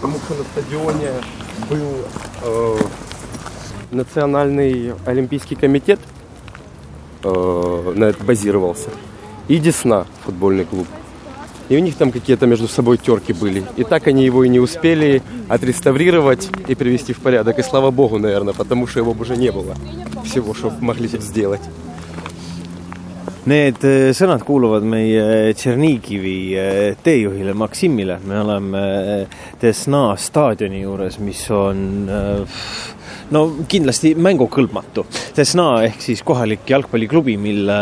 потому что на стадионе был э, Национальный Олимпийский комитет, э, на это базировался, и Десна, футбольный клуб. И у них там какие-то между собой терки были. И так они его и не успели отреставрировать и привести в порядок. И слава богу, наверное, потому что его бы уже не было всего, что могли сделать. Need äh, sõnad kuuluvad meie Tšernigivi äh, teejuhile Maksimile. me oleme Desna äh, staadioni juures, mis on no kindlasti mängukõlbmatu. Desna ehk siis kohalik jalgpalliklubi, mille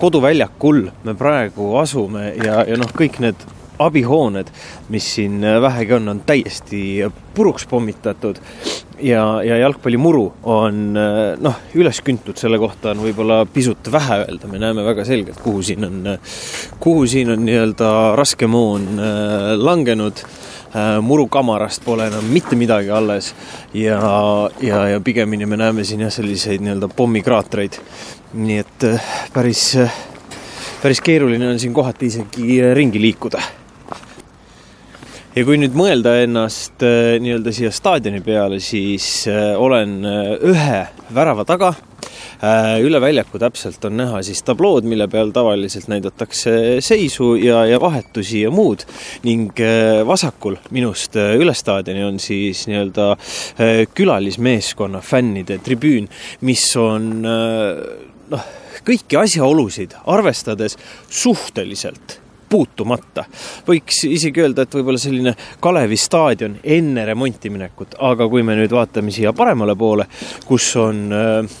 koduväljakul me praegu asume ja, ja noh, kõik need abihooned, mis siin vähegi on, on täiesti puruks pommitatud. Ja, ja jalgpallimuru on noh, üles küntud, selle kohta on võib-olla pisut vähe öelda, me näeme väga selgelt, kuhu siin on, kuhu siin on nii-öelda raskemoon äh, langenud. Äh, murukamarast pole enam mitte midagi alles. Ja, ja, ja pigemini me näeme siin jah, selliseid nii-öelda pommikraatreid. nii et äh, päris, päris keeruline on siin kohati isegi ringi liikuda ja kui nüüd mõelda ennast äh, nii-öelda siia staadioni peale, siis äh, olen äh, ühe värava taga. üle väljaku täpselt on näha siis tablood, mille peal tavaliselt näidatakse seisu ja, ja vahetusi ja muud ning vasakul minust üle staadioni on siis nii-öelda külalismeeskonna fännide tribüün, mis on noh, kõiki asjaolusid arvestades suhteliselt puutumata. võiks isegi öelda, et võib-olla selline Kalevi staadion enne remonti minekut, aga kui me nüüd vaatame siia paremale poole, kus on äh,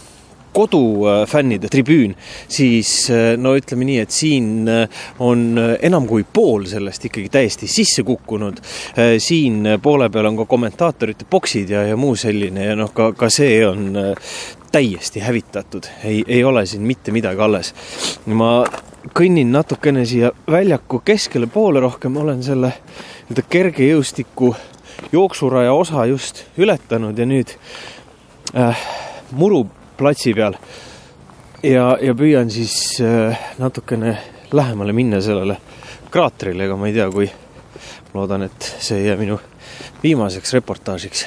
kodufännide tribüün, siis äh, no ütleme nii, et siin äh, on enam kui pool sellest ikkagi täiesti sisse kukkunud. siin poole peal on ka kommentaatorite boksid ja, ja muu selline ja noh, ka, ka see on täiesti hävitatud, ei, ei ole siin mitte midagi alles. ma kõnnin natukene siia väljaku keskele poole rohkem, olen selle nii-öelda kergejõustiku jooksuraja osa just ületanud ja nüüd äh, muruplatsi peal. Ja, ja püüan siis äh, natukene lähemale minna sellele kraatrile, ega ma ei tea, kui loodan, et see ei jää minu viimaseks reportaažiks.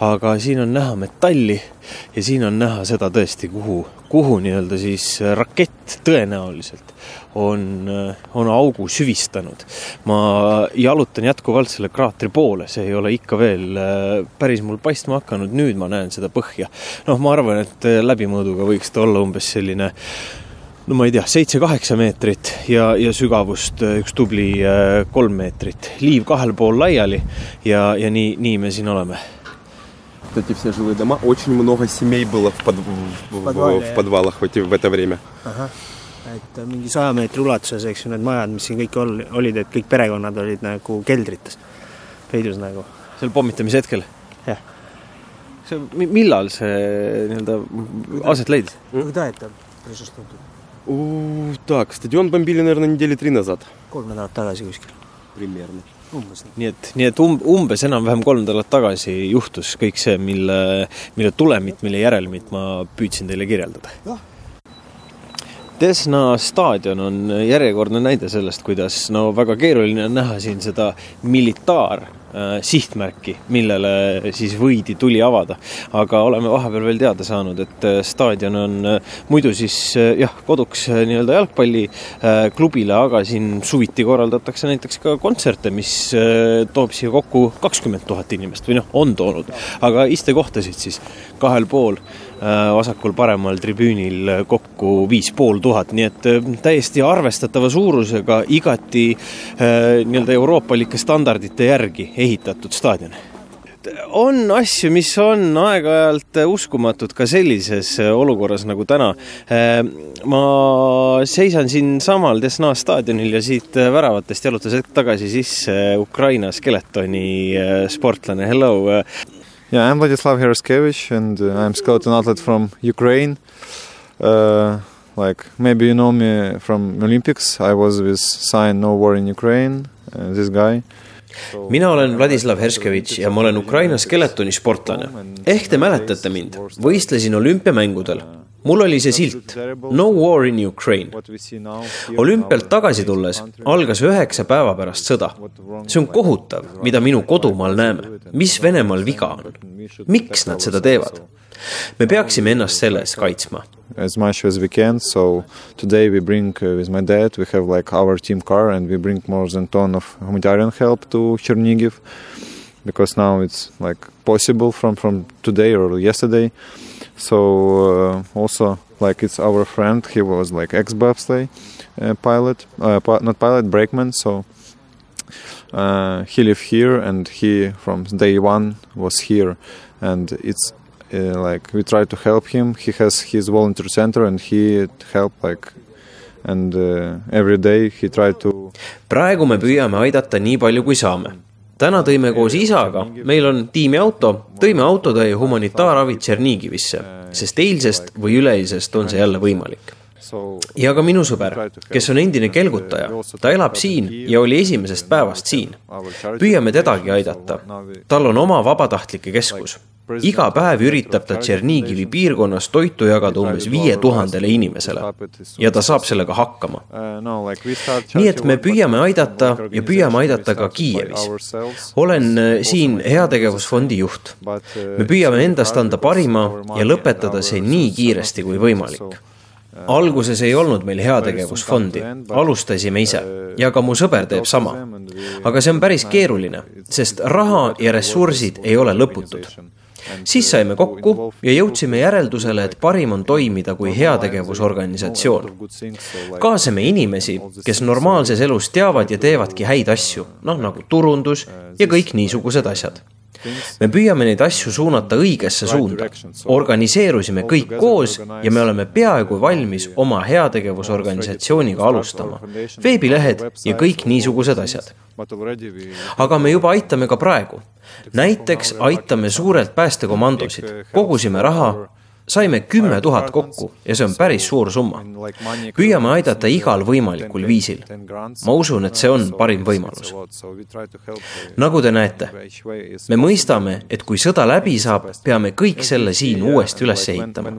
aga siin on näha metalli ja siin on näha seda tõesti, kuhu, kuhu nii-öelda siis rakett tõenäoliselt on, on augu süvistanud. ma jalutan jätkuvalt selle kraatri poole, see ei ole ikka veel äh, päris mul paistma hakanud, nüüd ma näen seda põhja. noh, ma arvan, et äh, läbimõõduga võiks ta olla umbes selline no ma ei tea, seitse-kaheksa meetrit ja, ja sügavust äh, üks tubli kolm meetrit. liiv kahel pool laiali ja, ja nii, nii me siin oleme эти все жилые дома, очень много семей было в, под, в, подвале, в, в подвалах в, эти, в это время. Ага. et mingi saja meetri ulatuses, eks ju, need majad, mis siin kõik ol-, olid, et kõik perekonnad olid nagu keldrites, peidus nagu. seal pommitamise hetkel? jah. see, millal see nii-öelda aset leidis? Когда это произошло? Так, стадион бомбили, наверное, недели три назад. kolm nädalat tagasi kuskil. Примерно. umbes nii. nii et, nii et um-, umbes enam-vähem kolm nädalat tagasi juhtus kõik see, mille, mille tulemit, mille järelmit ma püüdsin teile kirjeldada. Desna staadion on järjekordne näide sellest, kuidas no väga keeruline on näha siin seda militaar Äh, sihtmärki, millele siis võidi tuli avada. aga oleme vahepeal veel teada saanud, et äh, staadion on äh, muidu siis jah, koduks nii-öelda jalgpalliklubile, aga siin suviti korraldatakse näiteks ka kontserte, mis toob siia kokku kakskümmend tuhat inimest või noh, on toonud, aga istekohtasid siis kahel pool vasakul-paremal tribüünil kokku viis pool tuhat, nii et täiesti arvestatava suurusega, igati nii-öelda euroopalike standardite järgi ehitatud staadion on asju, mis on aeg-ajalt uskumatud ka sellises olukorras nagu täna. ma seisan siinsamal Desna staadionil ja siit väravatest jalutas hetk tagasi sisse Ukraina Skeletoni sportlane, hello. Yeah, I'm Vladislav Heroskevich and I'm skeleton athlete from Ukraine uh,. Like maybe you know me from Olympics, I was with sign No War in Ukraine uh,, this guy mina olen Vladislav Herskevitš ja ma olen Ukraina skeletoni sportlane. ehk te mäletate mind, võistlesin olümpiamängudel. Mul oli see silt No war in Ukraine. olümpialt tagasi tulles algas üheksa päeva pärast sõda. see on kohutav, mida minu kodumaal näeme. mis Venemaal viga on? miks nad seda teevad? me peaksime ennast selle eest kaitsma. As much as we can, so today we bring uh, with my dad, we have like our team car and we bring more than ton of humanitarian help to Chernigiv because now it's like possible from from today or yesterday. So uh, also like it's our friend, he was like ex bobsleigh uh, pilot, uh, not pilot, brakeman. So he lived here and he from day one was here, and it's uh, like we try to help him. He has his volunteer center and he help like and uh, every day he try to praegu me püüame aidata nii palju, kui saame. Täna tõime koos isaga, meil on tiimiauto, tõime autotäie humanitaarabi Tšernigivisse, sest eilsest või üleeilsest on see jälle võimalik ja ka minu sõber, kes on endine kelgutaja, ta elab siin ja oli esimesest päevast siin. püüame tedagi aidata. tal on oma vabatahtlike keskus. iga päev üritab ta Tšernigivi piirkonnas toitu jagada umbes viie tuhandele inimesele ja ta saab sellega hakkama. nii et me püüame aidata ja püüame aidata ka Kiievis. olen siin heategevusfondi juht. me püüame endast anda parima ja lõpetada see nii kiiresti kui võimalik alguses ei olnud meil heategevusfondi, alustasime ise ja ka mu sõber teeb sama. aga see on päris keeruline, sest raha ja ressursid ei ole lõputud. siis saime kokku ja jõudsime järeldusele, et parim on toimida kui heategevusorganisatsioon. kaasame inimesi, kes normaalses elus teavad ja teevadki häid asju, noh nagu turundus ja kõik niisugused asjad me püüame neid asju suunata õigesse suunda. organiseerusime kõik koos ja me oleme peaaegu valmis oma heategevusorganisatsiooniga alustama. veebilehed ja kõik niisugused asjad. aga me juba aitame ka praegu. näiteks aitame suurelt päästekomandosid, kogusime raha saime kümme tuhat kokku ja see on päris suur summa. püüame aidata igal võimalikul viisil. ma usun, et see on parim võimalus. nagu te näete, me mõistame, et kui sõda läbi saab, peame kõik selle siin uuesti üles ehitama.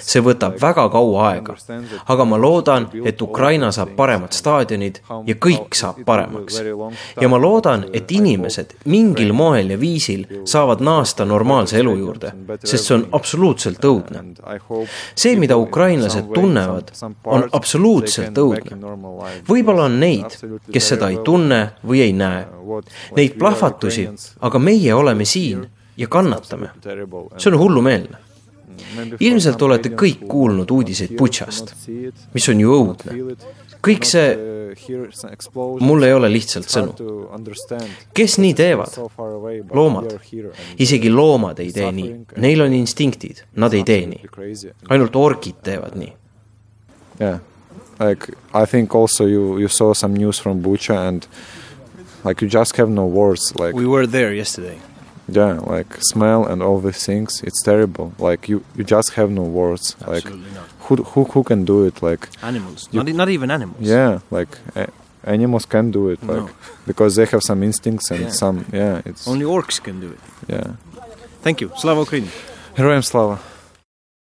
see võtab väga kaua aega, aga ma loodan, et Ukraina saab paremad staadionid ja kõik saab paremaks. ja ma loodan, et inimesed mingil moel ja viisil saavad naasta normaalse elu juurde, sest see on absoluutselt õudne õudne. see, mida ukrainlased tunnevad, on absoluutselt õudne. võib-olla on neid, kes seda ei tunne või ei näe. Neid plahvatusi, aga meie oleme siin ja kannatame. see on hullumeelne ilmselt olete kõik kuulnud uudiseid Butšast, mis on ju õudne. kõik see, mul ei ole lihtsalt sõnu. kes nii teevad? loomad. isegi loomad ei tee nii, neil on instinktid, nad ei tee nii. ainult orgid teevad nii. Yeah, like I think also you you saw some news from Bucha and like you just have no words. Like we were there yesterday. yeah like smell and all these things it's terrible. Like you you just have no words. Absolutely like not. who who who can do it? Like animals. you, not, not even animals. Yeah like uh, animals can do it like no. because they have some instincts and yeah. some yeah it's only orcs can do it. Yeah. Thank you. Slava ukraini. Heroям slava.